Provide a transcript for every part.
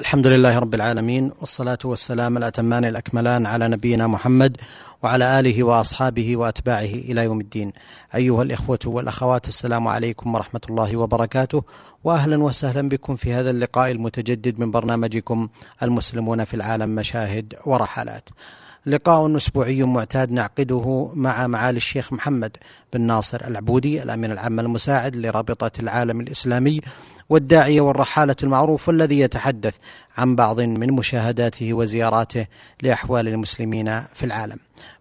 الحمد لله رب العالمين والصلاة والسلام الأتمان الأكملان على نبينا محمد وعلى آله وأصحابه وأتباعه إلى يوم الدين. أيها الإخوة والأخوات السلام عليكم ورحمة الله وبركاته وأهلا وسهلا بكم في هذا اللقاء المتجدد من برنامجكم المسلمون في العالم مشاهد ورحلات. لقاء أسبوعي معتاد نعقده مع معالي الشيخ محمد بن ناصر العبودي الأمين العام المساعد لرابطة العالم الإسلامي والداعية والرحالة المعروف والذي يتحدث عن بعض من مشاهداته وزياراته لأحوال المسلمين في العالم.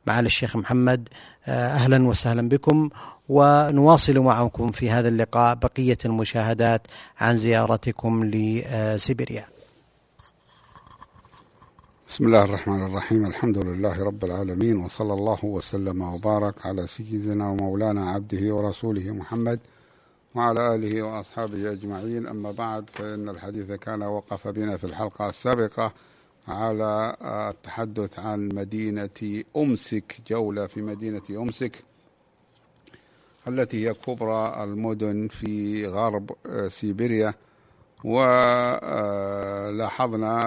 معالي الشيخ محمد أهلا وسهلا بكم ونواصل معكم في هذا اللقاء بقية المشاهدات عن زيارتكم لسيبيريا. بسم الله الرحمن الرحيم. الحمد لله رب العالمين وصلى الله وسلم وبارك على سيدنا ومولانا عبده ورسوله محمد وعلى آله وأصحابه أجمعين. أما بعد فإن الحديث كان وقف بنا في الحلقة السابقة على التحدث عن مدينة أمسك جولة في مدينة أمسك التي هي كبرى المدن في غرب سيبيريا. ولاحظنا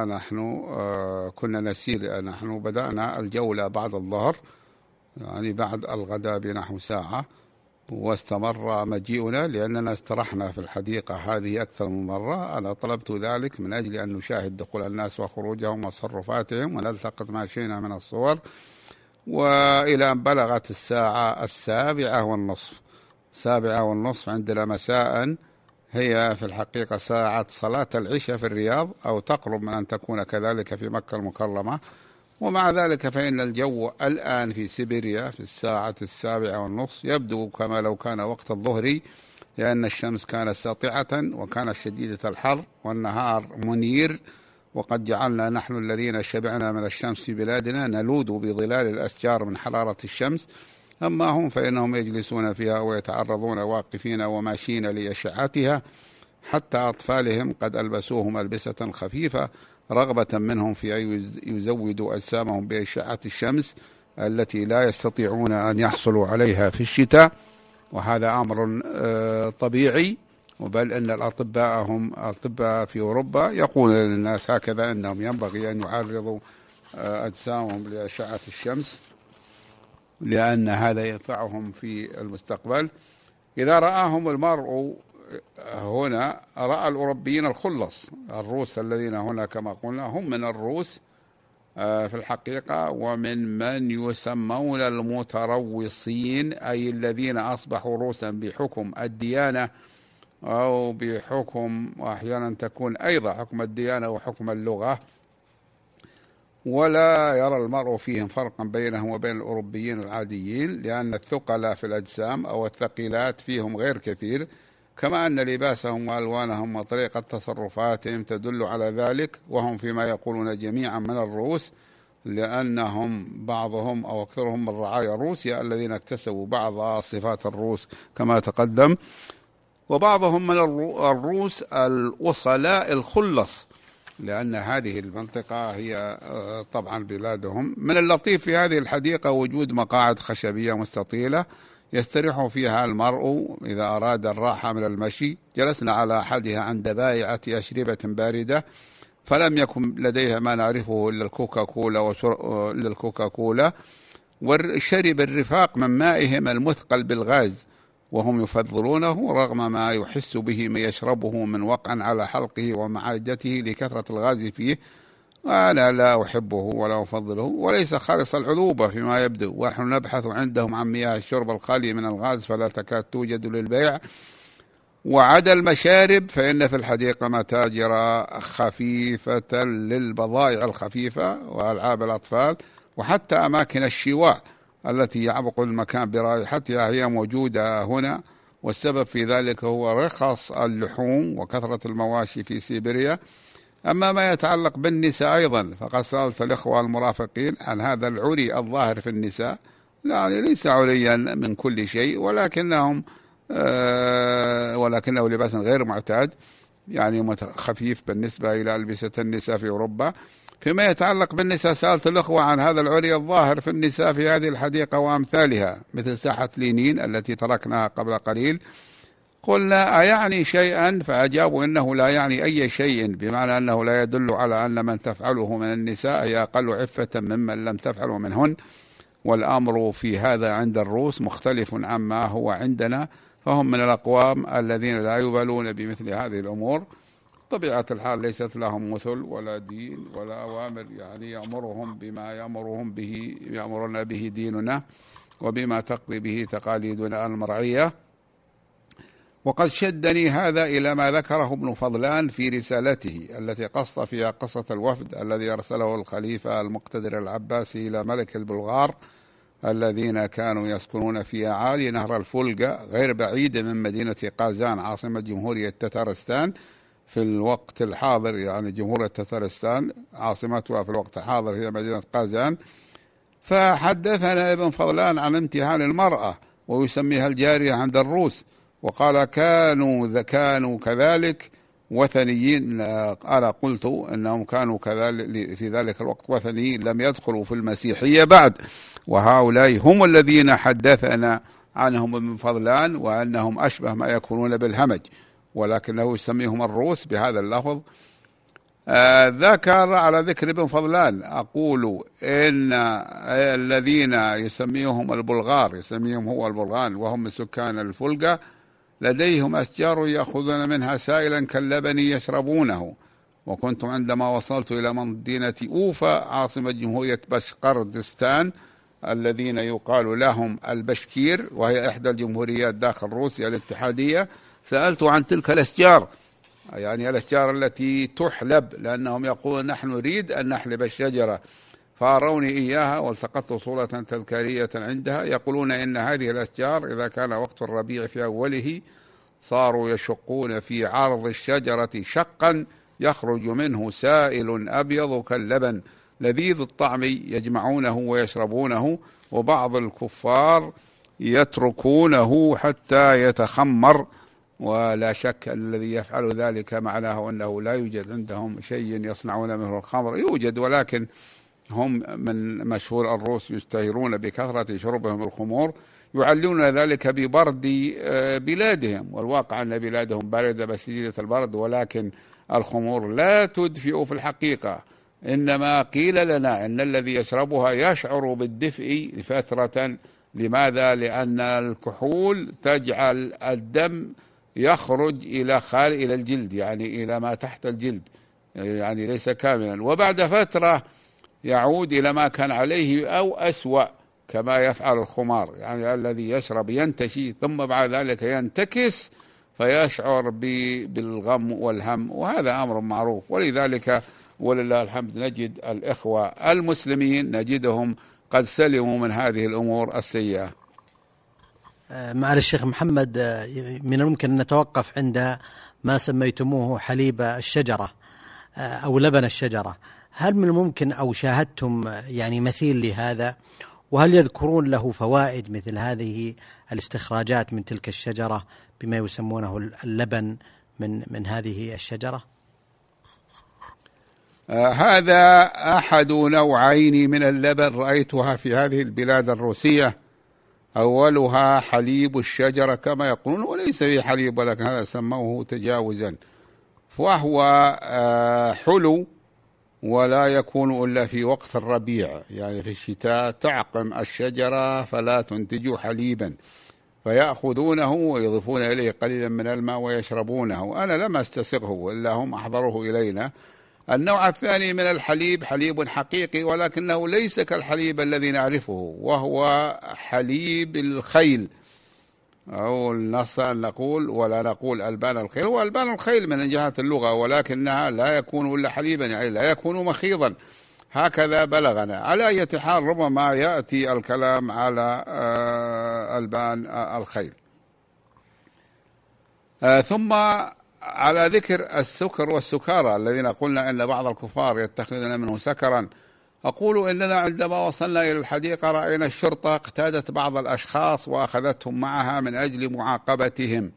نحن كنا نسير نحن بدأنا الجولة بعد الظهر يعني بعد الغداء بنحو ساعة. واستمر مجيئنا لأننا استرحنا في الحديقة هذه أكثر من مرة. أنا طلبت ذلك من أجل أن نشاهد دخول الناس وخروجهم وتصرفاتهم ونلتقط ما شئنا من الصور. وإلى أن بلغت الساعة السابعة والنصف. السابعة والنصف عندنا مساء. هي في الحقيقة ساعة صلاة العشاء في الرياض أو تقرب من أن تكون كذلك في مكة المكرمة. ومع ذلك فإن الجو الآن في سيبيريا في الساعة السابعة والنصف يبدو كما لو كان وقت الظهر لأن الشمس كانت ساطعة وكانت شديدة الحر والنهار منير. وقد جعلنا نحن الذين شبعنا من الشمس في بلادنا نلوذ بظلال الأشجار من حرارة الشمس. أما هم فإنهم يجلسون فيها ويتعرضون واقفين وماشيين لأشعتها حتى أطفالهم قد ألبسوهم ألبسة خفيفة رغبة منهم في أن يزودوا أجسامهم بأشعة الشمس التي لا يستطيعون أن يحصلوا عليها في الشتاء. وهذا أمر طبيعي. بل أن الأطباء هم أطباء في أوروبا يقولون للناس هكذا أنهم ينبغي أن يعرضوا أجسامهم لأشعة الشمس لأن هذا ينفعهم في المستقبل. إذا رآهم المرء هنا رأى الأوروبيين الخلص الروس الذين هنا كما قلنا هم من الروس في الحقيقة ومن من يسمون المتروصين أي الذين أصبحوا روسا بحكم الديانة أو بحكم وأحيانا تكون أيضا حكم الديانة وحكم اللغة. ولا يرى المرء فيهم فرقا بينهم وبين الأوروبيين العاديين لأن الثقل في الأجسام أو الثقيلات فيهم غير كثير. كما أن لباسهم وألوانهم وطريقة تصرفاتهم تدل على ذلك وهم فيما يقولون جميعا من الروس لأنهم بعضهم أو أكثرهم من رعايا روسيا الذين اكتسبوا بعض صفات الروس كما تقدم. وبعضهم من الروس الوصلاء الخلص لأن هذه المنطقة هي طبعا بلادهم. من اللطيف في هذه الحديقة وجود مقاعد خشبية مستطيلة يستريح فيها المرء إذا أراد الراحة من المشي. جلسنا على أحدها عند بائعة أشربة باردة فلم يكن لديها ما نعرفه إلا الكوكا كولا وشر... إلا الكوكا كولا وشرب الرفاق من مائهم المثقل بالغاز وهم يفضلونه رغم ما يحس به من يشربه من وقع على حلقه ومعدته لكثرة الغاز فيه. وأنا لا أحبه ولا أفضله وليس خالص العذوبة فيما يبدو. ونحن نبحث عندهم عن مياه الشرب الخالية من الغاز فلا تكاد توجد للبيع. وعدا المشارب فإن في الحديقة متاجر خفيفة للبضائع الخفيفة وألعاب الأطفال وحتى أماكن الشواء التي يعبق المكان برائحتها هي موجودة هنا. والسبب في ذلك هو رخص اللحوم وكثرة المواشي في سيبيريا. أما ما يتعلق بالنساء أيضا فقد سألت الإخوة المرافقين عن هذا العري الظاهر في النساء. يعني ليس عريا من كل شيء ولكنهم آه ولكنه لباس غير معتاد يعني خفيف بالنسبة إلى ألبسة النساء في أوروبا. فيما يتعلق بالنساء سألت الأخوة عن هذا العري الظاهر في النساء في هذه الحديقة وأمثالها مثل ساحة لينين التي تركناها قبل قليل. قلنا أيعني شيئا؟ فأجابوا إنه لا يعني أي شيء بمعنى أنه لا يدل على أن من تفعله من النساء هي أقل عفة ممن لم تفعله منهن. والأمر في هذا عند الروس مختلف عما هو عندنا فهم من الأقوام الذين لا يبالون بمثل هذه الأمور. طبيعة الحال ليست لهم مثل ولا دين ولا أوامر يعني يأمرهم بما يأمرهم به يأمرنا به ديننا وبما تقضي به تقاليدنا المرعية. وقد شدني هذا إلى ما ذكره ابن فضلان في رسالته التي قص فيها قصة الوفد الذي أرسله الخليفة المقتدر العباسي إلى ملك البلغار الذين كانوا يسكنون في أعالي نهر الفولجا غير بعيد من مدينة قازان عاصمة جمهورية تتارستان في الوقت الحاضر يعني جمهورية تتارستان عاصمتها في الوقت الحاضر هي مدينة قازان. فحدثنا ابن فضلان عن امتهان المرأة ويسميها الجارية عند الروس. وقال كانوا كانوا كذلك وثنيين أنا قلت أنهم كانوا كذلك في ذلك الوقت وثنيين لم يدخلوا في المسيحية بعد. وهؤلاء هم الذين حدثنا عنهم ابن فضلان وأنهم أشبه ما يكونون بالهمج ولكنه يسميهم الروس بهذا اللفظ. آه ذكر على ذكر ابن فضلان أقول إن الذين يسميهم البلغار يسميهم هو البلغان وهم من سكان الفلقة لديهم أشجار يأخذون منها سائلا كاللبن يشربونه. وكنت عندما وصلت إلى مدينة أوفا عاصمة جمهورية بشقردستان الذين يقال لهم البشكير وهي إحدى الجمهوريات داخل روسيا الاتحادية سألت عن تلك الأشجار. يعني الأشجار التي تحلب لأنهم يقولون نحن نريد أن نحلب الشجرة. فأروني إياها والتقطت صورة تذكارية عندها. يقولون إن هذه الأشجار إذا كان وقت الربيع في أوله صاروا يشقون في عرض الشجرة شقا يخرج منه سائل أبيض كاللبن. لذيذ الطعم يجمعونه ويشربونه وبعض الكفار يتركونه حتى يتخمر. ولا شك الذي يفعل ذلك معناه أنه لا يوجد عندهم شيء يصنعون منه الخمر. يوجد ولكن هم من مشهور الروس يشتهرون بكثرة شربهم الخمور يعلون ذلك ببرد آه، بلادهم. والواقع أن بلادهم باردة شديدة البرد ولكن الخمور لا تدفئ في الحقيقة. إنما قيل لنا أن الذي يشربها يشعر بالدفء لفترة. لماذا؟ لأن الكحول تجعل الدم يخرج إلى خال إلى الجلد يعني إلى ما تحت الجلد يعني ليس كاملا. وبعد فترة يعود إلى ما كان عليه أو أسوأ كما يفعل الخمار. يعني الذي يشرب ينتشي ثم بعد ذلك ينتكس فيشعر بالغم والهم وهذا أمر معروف. ولذلك ولله الحمد نجد الإخوة المسلمين نجدهم قد سلموا من هذه الأمور السيئة. آه، معالي الشيخ محمد آه، من الممكن أن نتوقف عند ما سميتموه حليب الشجرة آه، أو لبن الشجرة. هل من الممكن أو شاهدتم يعني مثيل لهذا؟ وهل يذكرون له فوائد مثل هذه الاستخراجات من تلك الشجرة بما يسمونه اللبن من من هذه الشجرة؟ آه هذا أحد نوعين من اللبن رأيتها في هذه البلاد الروسية. أولها حليب الشجرة كما يقولون وليس في حليب ولكن هذا سموه تجاوزا. وهو آه حلو ولا يكون إلا في وقت الربيع يعني في الشتاء تعقم الشجرة فلا تنتج حليبا فيأخذونه ويضيفون إليه قليلا من الماء ويشربونه. أنا لم أستسقه إلا هم أحضروه إلينا. النوع الثاني من الحليب حليب حقيقي ولكنه ليس كالحليب الذي نعرفه وهو حليب الخيل. أو نقول ولا نقول ألبان الخيل هو ألبان الخيل من جهة اللغة ولكنها لا يكون إلا حليبا يعني لا يكون مخيضا. هكذا بلغنا. على أي حال ربما يأتي الكلام على آه، ألبان الخيل. آه، ثم على ذكر السكر والسكارى الذين قلنا أن بعض الكفار يتخذون منه سكرا. أقول إننا عندما وصلنا إلى الحديقة رأينا الشرطة اقتادت بعض الأشخاص وأخذتهم معها من أجل معاقبتهم.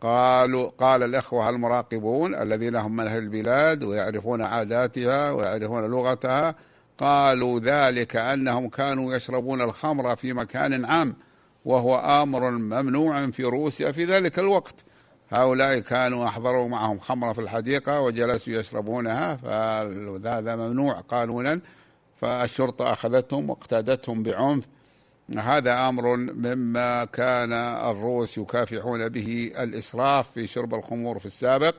قالوا قال الإخوة المراقبون الذين هم من أهل البلاد ويعرفون عاداتها ويعرفون لغتها قالوا ذلك أنهم كانوا يشربون الخمر في مكان عام وهو آمر ممنوع في روسيا في ذلك الوقت. هؤلاء كانوا أحضروا معهم خمرة في الحديقة وجلسوا يشربونها فهذا ممنوع قانونا فالشرطة أخذتهم واقتادتهم بعنف. هذا أمر مما كان الروس يكافحون به الإسراف في شرب الخمور في السابق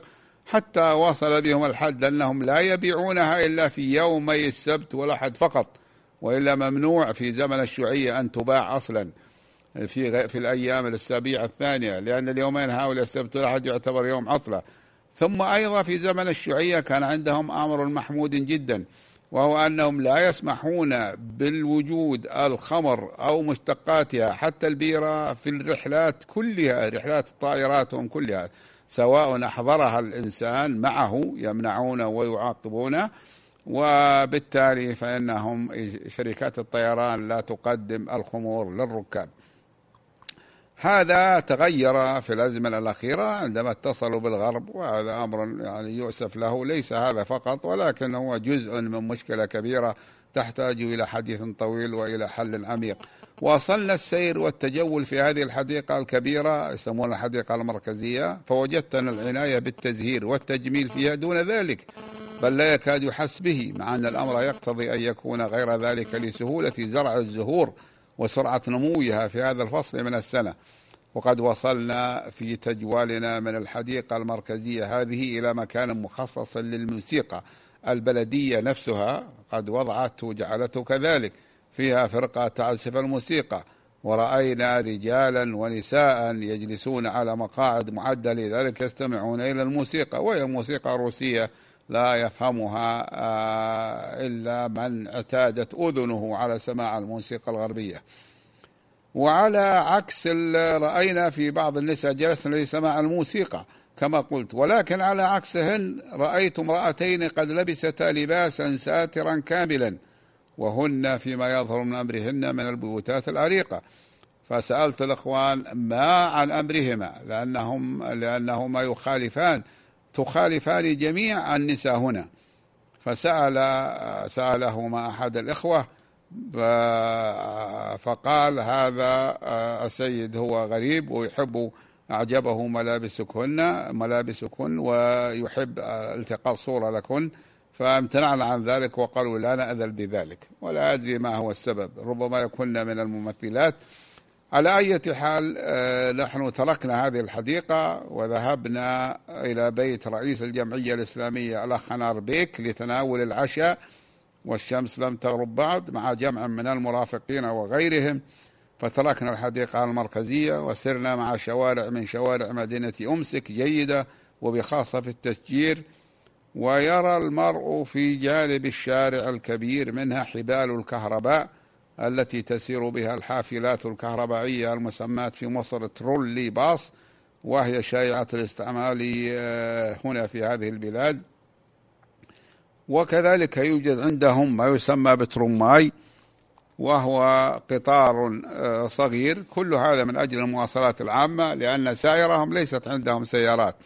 حتى وصل بهم الحد أنهم لا يبيعونها إلا في يومي السبت والأحد فقط وإلا ممنوع في زمن الشيوعية أن تباع أصلا. في في الأيام السابعه الثانية لأن اليومين هؤلاء السبت والاحد يعتبر يوم عطلة. ثم أيضا في زمن الشيوعية كان عندهم أمر محمود جدا وهو أنهم لا يسمحون بالوجود الخمر أو مشتقاتها حتى البيرة في الرحلات كلها رحلات الطائرات هم كلها سواء أحضرها الإنسان معه يمنعونه ويعاقبونه وبالتالي فإنهم شركات الطيران لا تقدم الخمور للركاب. هذا تغير في الازمنه الأخيرة عندما اتصلوا بالغرب وهذا أمر يعني يؤسف له. ليس هذا فقط ولكن هو جزء من مشكلة كبيرة تحتاج إلى حديث طويل وإلى حل عميق. واصلنا السير والتجول في هذه الحديقة الكبيرة يسمونها الحديقة المركزية. فوجدت ان العناية بالتزهير والتجميل فيها دون ذلك بل لا يكاد يحس به مع أن الأمر يقتضي أن يكون غير ذلك لسهولة زرع الزهور. وسرعة نموها في هذا الفصل من السنة. وقد وصلنا في تجوالنا من الحديقة المركزية هذه إلى مكان مخصص للموسيقى البلدية نفسها. قد وضعته وجعلته كذلك. فيها فرقة تعزف الموسيقى. ورأينا رجالا ونساء يجلسون على مقاعد معدة. لذلك يستمعون إلى الموسيقى. وهي موسيقى روسية لا يفهمها آه، إلا من اعتادت أذنه على سماع الموسيقى الغربية. وعلى عكس رأينا في بعض النساء جلسن لسماع الموسيقى كما قلت. ولكن على عكسهن رأيت امرأتين قد لبستا لباسا ساترا كاملا وهن فيما يظهر من أمرهن من البيوتات العريقة. فسألت الإخوان ما عن أمرهما لأنهم لأنهما يخالفان تخالفان جميع النساء هنا. فسأل سألهما أحد الإخوة فقال هذا السيد هو غريب ويحب أعجبه ملابسكن ملابسكن ويحب التقاط صورة لكن فامتنعنا عن ذلك وقالوا لا نأذل بذلك. ولا أدري ما هو السبب. ربما يكون من الممثلات على أي حال آه، نحن تركنا هذه الحديقة وذهبنا إلى بيت رئيس الجمعية الإسلامية الأخ نار بيك لتناول العشاء والشمس لم تغرب بعد مع جمع من المرافقين وغيرهم. فتركنا الحديقة المركزية وسرنا مع شوارع من شوارع مدينة أمسك جيدة وبخاصة في التشجير. ويرى المرء في جانب الشارع الكبير منها حبال الكهرباء التي تسير بها الحافلات الكهربائية المسماة في مصر ترولي باص وهي شائعة الاستعمال آه، هنا في هذه البلاد. وكذلك يوجد عندهم ما يسمى بترماي وهو قطار آه، صغير. كل هذا من أجل المواصلات العامة لأن سائرهم ليست عندهم سيارات.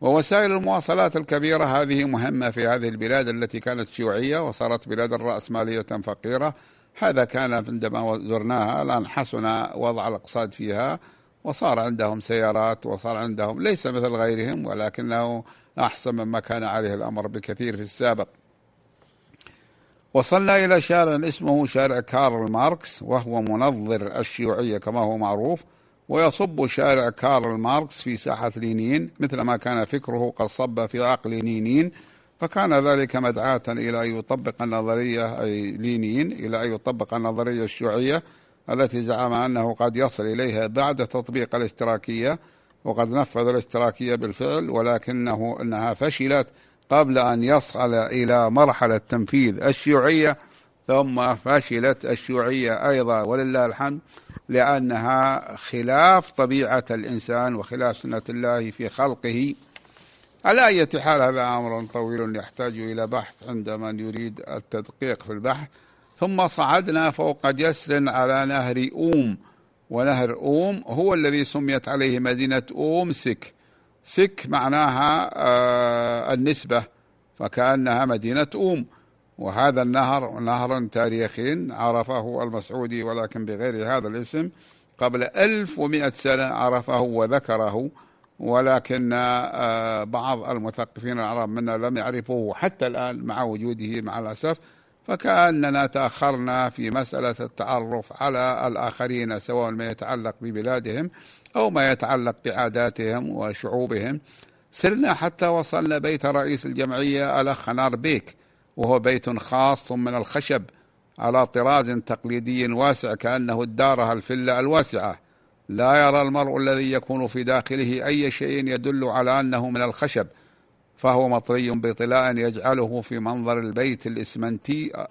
ووسائل المواصلات الكبيرة هذه مهمة في هذه البلاد التي كانت شيوعية وصارت بلاد رأسمالية فقيرة. هذا كان عندما زرناها الآن حسن وضع الاقتصاد فيها وصار عندهم سيارات وصار عندهم ليس مثل غيرهم ولكنه أحسن مما كان عليه الأمر بكثير في السابق. وصلنا إلى شارع اسمه شارع كارل ماركس وهو منظر الشيوعية كما هو معروف ويصب شارع كارل ماركس في ساحة لينين مثل ما كان فكره قد صب في عقل لينين فكان ذلك مدعاة إلى أن يطبق النظرية أي لينين إلى أن يطبق النظرية الشيوعية التي زعم أنه قد يصل إليها بعد تطبيق الاشتراكية وقد نفذ الاشتراكية بالفعل ولكنه أنها فشلت قبل أن يصل إلى مرحلة تنفيذ الشيوعية ثم فشلت الشيوعية أيضا ولله الحمد لأنها خلاف طبيعة الإنسان وخلاف سنة الله في خلقه على أي حال هذا أمر طويل يحتاج إلى بحث عند من يريد التدقيق في البحث. ثم صعدنا فوق جسر على نهر أوم ونهر أوم هو الذي سميت عليه مدينة أوم سك. سك معناها آه النسبة فكأنها مدينة أوم. وهذا النهر نهر تاريخي عرفه المسعودي ولكن بغير هذا الاسم قبل 1100 سنة عرفه وذكره. ولكن آه، بعض المثقفين العرب منا لم يعرفوه حتى الآن مع وجوده مع الأسف فكأننا تأخرنا في مسألة التعرف على الآخرين سواء ما يتعلق ببلادهم أو ما يتعلق بعاداتهم وشعوبهم. سرنا حتى وصلنا بيت رئيس الجمعية الأخ نار بيك وهو بيت خاص من الخشب على طراز تقليدي واسع كأنه الدارة الفلة الواسعة. لا يرى المرء الذي يكون في داخله أي شيء يدل على أنه من الخشب فهو مطري بطلاء يجعله في منظر البيت الإسمنتي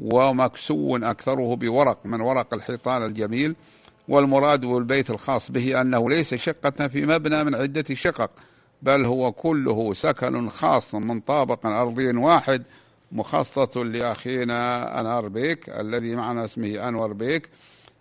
ومكسو أكثره بورق من ورق الحيطان الجميل والمراد بالبيت الخاص به أنه ليس شقة في مبنى من عدة شقق بل هو كله سكن خاص من طابق أرضي واحد مخصص لأخينا أنار بيك الذي معنا اسمه أنور بيك.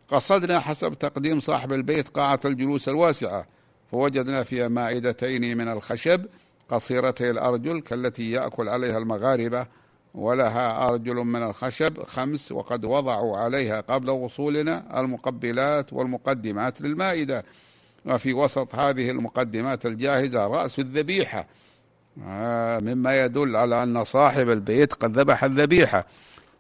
قصدنا حسب تقديم صاحب البيت قاعة الجلوس الواسعة فوجدنا فيها مائدتين من الخشب قصيرتي الأرجل كالتي يأكل عليها المغاربة ولها أرجل من الخشب خمس وقد وضعوا عليها قبل وصولنا المقبلات والمقدمات للمائدة. وفي وسط هذه المقدمات الجاهزة رأس الذبيحة. آه، مما يدل على أن صاحب البيت قد ذبح الذبيحة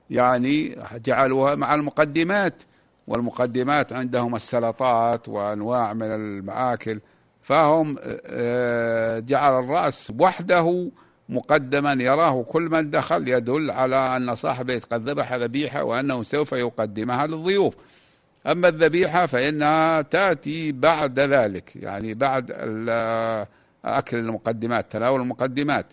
يعني جعلوها مع المقدمات. والمقدمات عندهم السلطات وأنواع من المآكل فهم آه، جعل الرأس وحده مقدما يراه كل من دخل يدل على أن صاحب قد ذبح ذبيحة وأنه سوف يقدمها للضيوف. أما الذبيحة فإنها تأتي بعد ذلك يعني بعد أكل المقدمات تناول المقدمات.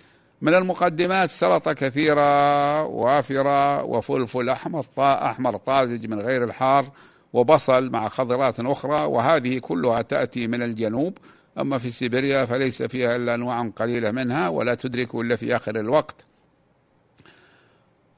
من المقدمات سلطة كثيرة وافرة وفلفل أحمر أحمر طازج من غير الحار وبصل مع خضرات أخرى وهذه كلها تأتي من الجنوب. أما في سيبيريا فليس فيها إلا أنواع قليلة منها ولا تدرك إلا في آخر الوقت.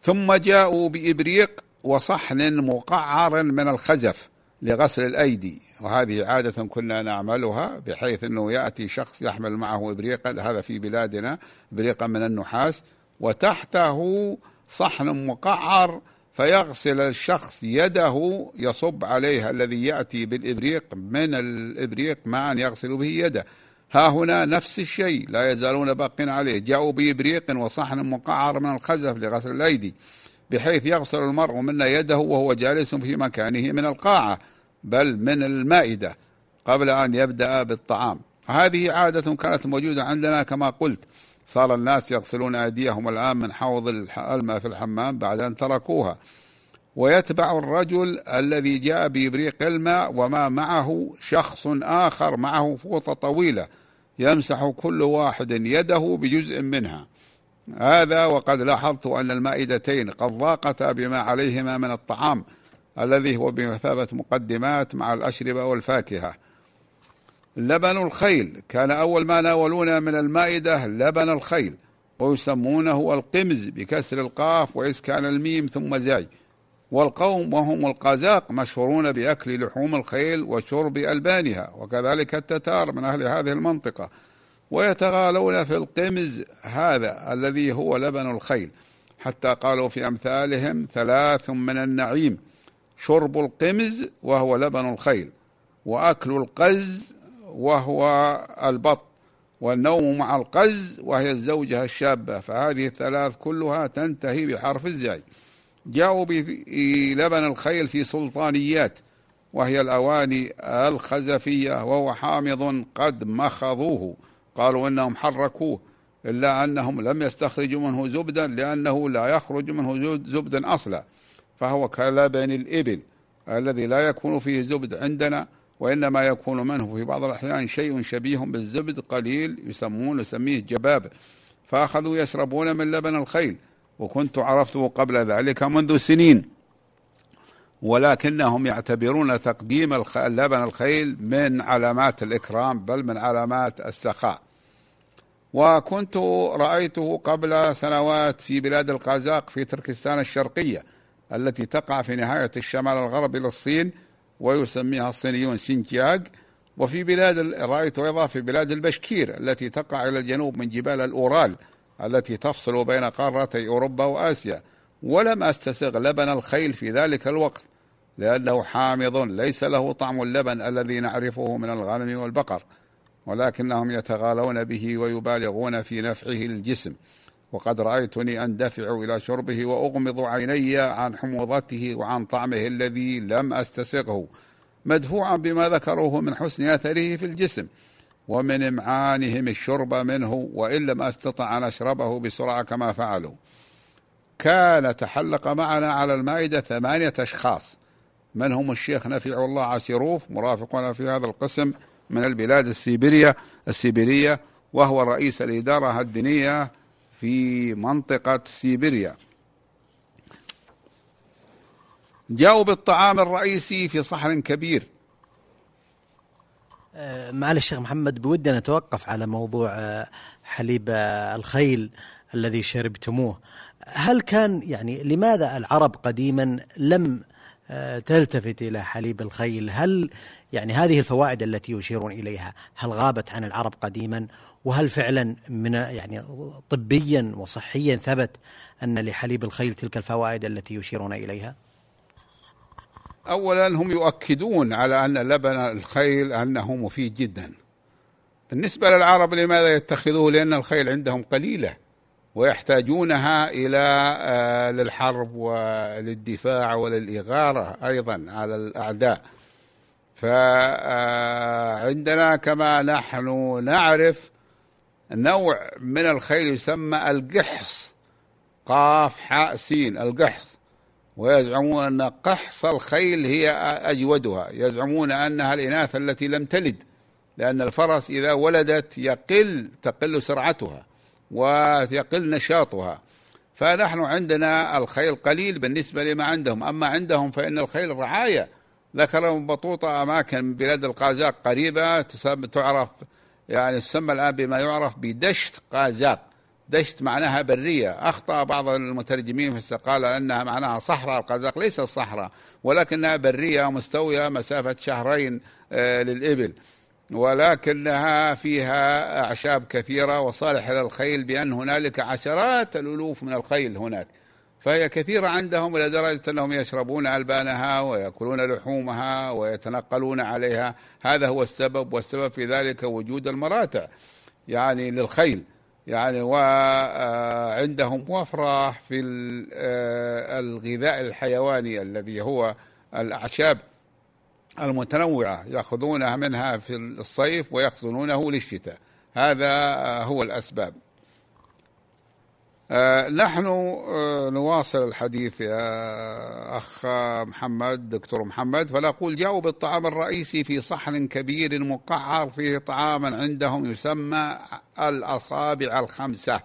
ثم جاءوا بإبريق وصحن مقعر من الخزف. لغسل الأيدي وهذه عادة كنا نعملها بحيث أنه يأتي شخص يحمل معه إبريقا هذا في بلادنا إبريقا من النحاس وتحته صحن مقعر فيغسل الشخص يده يصب عليها الذي يأتي بالإبريق من الإبريق مع أن يغسل به يده. ها هنا نفس الشيء لا يزالون باقين عليه. جاءوا بإبريق وصحن مقعر من الخزف لغسل الأيدي. بحيث يغسل المرء منا يده وهو جالس في مكانه من القاعة بل من المائدة قبل أن يبدأ بالطعام. هذه عادة كانت موجودة عندنا كما قلت. صار الناس يغسلون أيديهم الآن من حوض الماء في الحمام بعد أن تركوها. ويتبع الرجل الذي جاء بإبريق الماء وما معه شخص آخر معه فوطة طويلة يمسح كل واحد يده بجزء منها. هذا وقد لاحظت أن المائدتين قد ضاقتا بما عليهما من الطعام الذي هو بمثابة مقدمات مع الأشربة والفاكهة. لبن الخيل كان أول ما ناولونا من المائدة لبن الخيل ويسمونه القمز بكسر القاف وإسكان الميم ثم زاي والقوم وهم القزاق مشهورون بأكل لحوم الخيل وشرب ألبانها وكذلك التتار من أهل هذه المنطقة. ويتغالون في القمز هذا الذي هو لبن الخيل. حتى قالوا في أمثالهم ثلاث من النعيم شرب القمز وهو لبن الخيل وأكل القز وهو البط والنوم مع القز وهي الزوجة الشابة. فهذه الثلاث كلها تنتهي بحرف الزاي جاءوا بلبن الخيل في سلطانيات وهي الأواني الخزفية وهو حامض قد مخضوه. قالوا إنهم حركوه إلا أنهم لم يستخرجوا منه زبدا لأنه لا يخرج منه زبدا أصلا. فهو كلبن الإبل الذي لا يكون فيه زبد عندنا وإنما يكون منه في بعض الأحيان شيء شبيه بالزبد قليل يسمون يسميه جباب. فأخذوا يشربون من لبن الخيل وكنت عرفته قبل ذلك منذ سنين. ولكنهم يعتبرون تقديم اللبن الخيل من علامات الإكرام بل من علامات السخاء. وكنت رأيته قبل سنوات في بلاد القازاق في تركستان الشرقية التي تقع في نهاية الشمال الغربي للصين ويسميها الصينيون سينجياغ. وفي بلاد رأيت أيضا في بلاد البشكير التي تقع إلى الجنوب من جبال الأورال التي تفصل بين قارتي أوروبا وآسيا. ولم أستسغ لبن الخيل في ذلك الوقت. لأنه حامض ليس له طعم اللبن الذي نعرفه من الغنم والبقر ولكنهم يتغالون به ويبالغون في نفعه للجسم وقد رأيتني أندفع إلى شربه وأغمض عيني عن حموضته وعن طعمه الذي لم أستسقه مدفوعا بما ذكروه من حسن أثره في الجسم ومن إمعانهم الشرب منه وإن لم أستطع أن أشربه بسرعة كما فعلوا. كان تحلق معنا على المائدة ثمانية أشخاص. منهم الشيخ نفيع الله عشروف مرافقنا في هذا القسم من البلاد السيبيرية السيبيرية وهو رئيس الإدارة الدينية في منطقة سيبيريا. جاءوا بالطعام الرئيسي في صحن كبير. آه، معالي الشيخ محمد بودنا نتوقف على موضوع آه، حليب آه، الخيل الذي شربتموه. هل كان يعني لماذا العرب قديما لم تلتفت إلى حليب الخيل. هل يعني هذه الفوائد التي يشيرون إليها هل غابت عن العرب قديما؟ وهل فعلا من يعني طبيا وصحيا ثبت أن لحليب الخيل تلك الفوائد التي يشيرون إليها؟ اولا هم يؤكدون على أن لبن الخيل أنه مفيد جدا. بالنسبة للعرب لماذا يتخذوه؟ لأن الخيل عندهم قليلة. ويحتاجونها إلى آه، للحرب وللدفاع وللإغارة أيضا على الأعداء. فعندنا كما نحن نعرف نوع من الخيل يسمى القحص قاف حاء سين القحص. ويزعمون أن قحص الخيل هي أجودها. يزعمون أنها الإناث التي لم تلد لأن الفرس إذا ولدت يقل تقل سرعتها. ويقل نشاطها. فنحن عندنا الخيل قليل بالنسبة لما عندهم. أما عندهم فإن الخيل رعاية. ذكر بطوطة أماكن بلاد القازاق قريبة تعرف يعني تسمى الآن بما يعرف بدشت قازاق. دشت معناها برية. أخطأ بعض المترجمين فقال أنها معناها صحراء. القازاق ليست صحراء ولكنها برية مستوية مسافة شهرين آه، للإبل. ولكنها فيها أعشاب كثيرة وصالحة للخيل بأن هنالك عشرات الألوف من الخيل هناك. فهي كثيرة عندهم إلى درجة أنهم يشربون ألبانها ويأكلون لحومها ويتنقلون عليها. هذا هو السبب والسبب في ذلك وجود المراتع يعني للخيل. يعني وعندهم وفرة في آه، الغذاء الحيواني الذي هو الأعشاب. المتنوعة يأخذونها منها في الصيف ويخزنونه للشتاء. هذا هو الأسباب. آه، نحن آه، نواصل الحديث يا أخ محمد دكتور محمد فنقول جاءوا بالطعام الرئيسي في صحن كبير مقعر فيه طعاما عندهم يسمى الأصابع الخمسة.